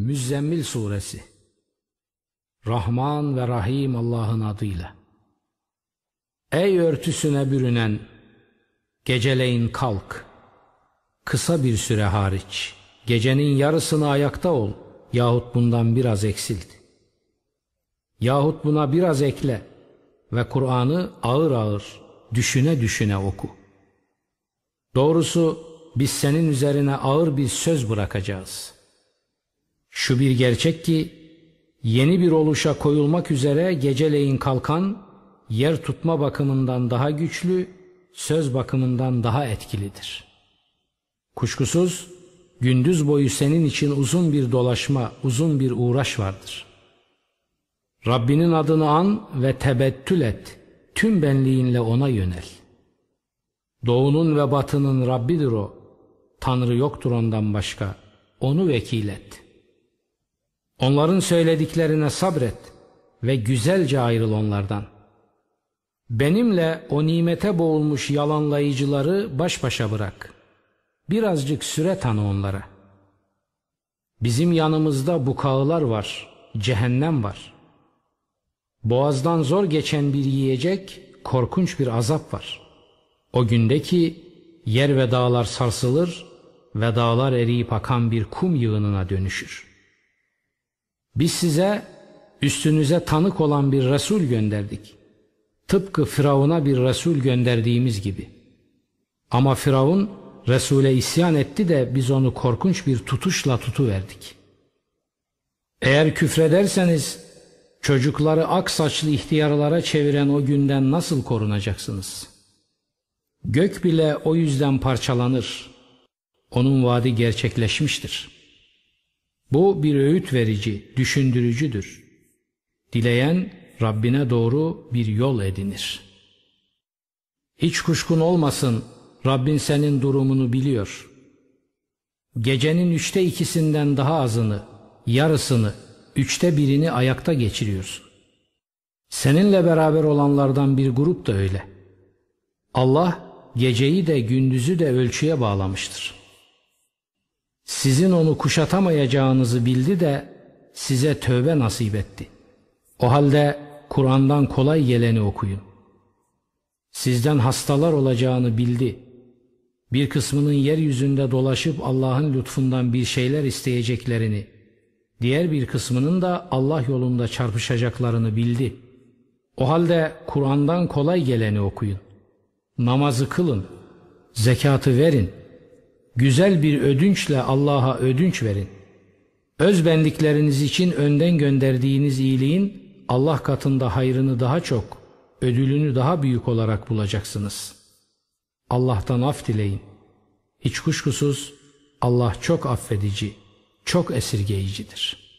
Müzzemmil Suresi. Rahman ve Rahim Allah'ın adıyla. Ey örtüsüne bürünen Geceleyin kalk. Kısa bir süre hariç Gecenin yarısını ayakta ol Yahut bundan biraz eksilt Yahut buna biraz ekle Ve Kur'an'ı ağır ağır Düşüne düşüne oku. Doğrusu biz senin üzerine ağır bir söz bırakacağız.'' Şu bir gerçek ki yeni bir oluşa koyulmak üzere geceleyin kalkan yer tutma bakımından daha güçlü, söz bakımından daha etkilidir. Kuşkusuz gündüz boyu senin için uzun bir dolaşma, uzun bir uğraş vardır. Rabbinin adını an ve tebettül et, tüm benliğinle ona yönel. Doğunun ve batının Rabbidir o, Tanrı yoktur ondan başka, onu vekil et.'' Onların söylediklerine sabret ve güzelce ayrıl onlardan. Benimle o nimete boğulmuş yalanlayıcıları baş başa bırak. Birazcık süre tanı onlara. Bizim yanımızda bukağılar var, cehennem var. Boğazdan zor geçen bir yiyecek, korkunç bir azap var. O gündeki yer ve dağlar sarsılır ve dağlar eriyip akan bir kum yığınına dönüşür.'' Biz size üstünüze tanık olan bir Resul gönderdik. Tıpkı Firavun'a bir Resul gönderdiğimiz gibi. Ama Firavun Resul'e isyan etti de biz onu korkunç bir tutuşla tutuverdik. Eğer küfrederseniz çocukları ak saçlı ihtiyarlara çeviren o günden nasıl korunacaksınız? Gök bile o yüzden parçalanır. Onun vaadi gerçekleşmiştir.'' Bu bir öğüt verici, düşündürücüdür. Dileyen Rabbine doğru bir yol edinir. Hiç kuşkun olmasın Rabbin senin durumunu biliyor. Gecenin üçte ikisinden daha azını, yarısını, üçte birini ayakta geçiriyorsun. Seninle beraber olanlardan bir grup da öyle. Allah geceyi de gündüzü de ölçüye bağlamıştır.'' Sizin onu kuşatamayacağınızı bildi de size tövbe nasip etti. O halde Kur'an'dan kolay geleni okuyun. Sizden hastalar olacağını bildi. Bir kısmının yeryüzünde dolaşıp Allah'ın lütfundan bir şeyler isteyeceklerini, diğer bir kısmının da Allah yolunda çarpışacaklarını bildi. O halde Kur'an'dan kolay geleni okuyun. Namazı kılın, zekatı verin, güzel bir ödünçle Allah'a ödünç verin. Özbendikleriniz için önden gönderdiğiniz iyiliğin Allah katında hayrını daha çok, ödülünü daha büyük olarak bulacaksınız. Allah'tan af dileyin. Hiç kuşkusuz Allah çok affedici, çok esirgeyicidir.''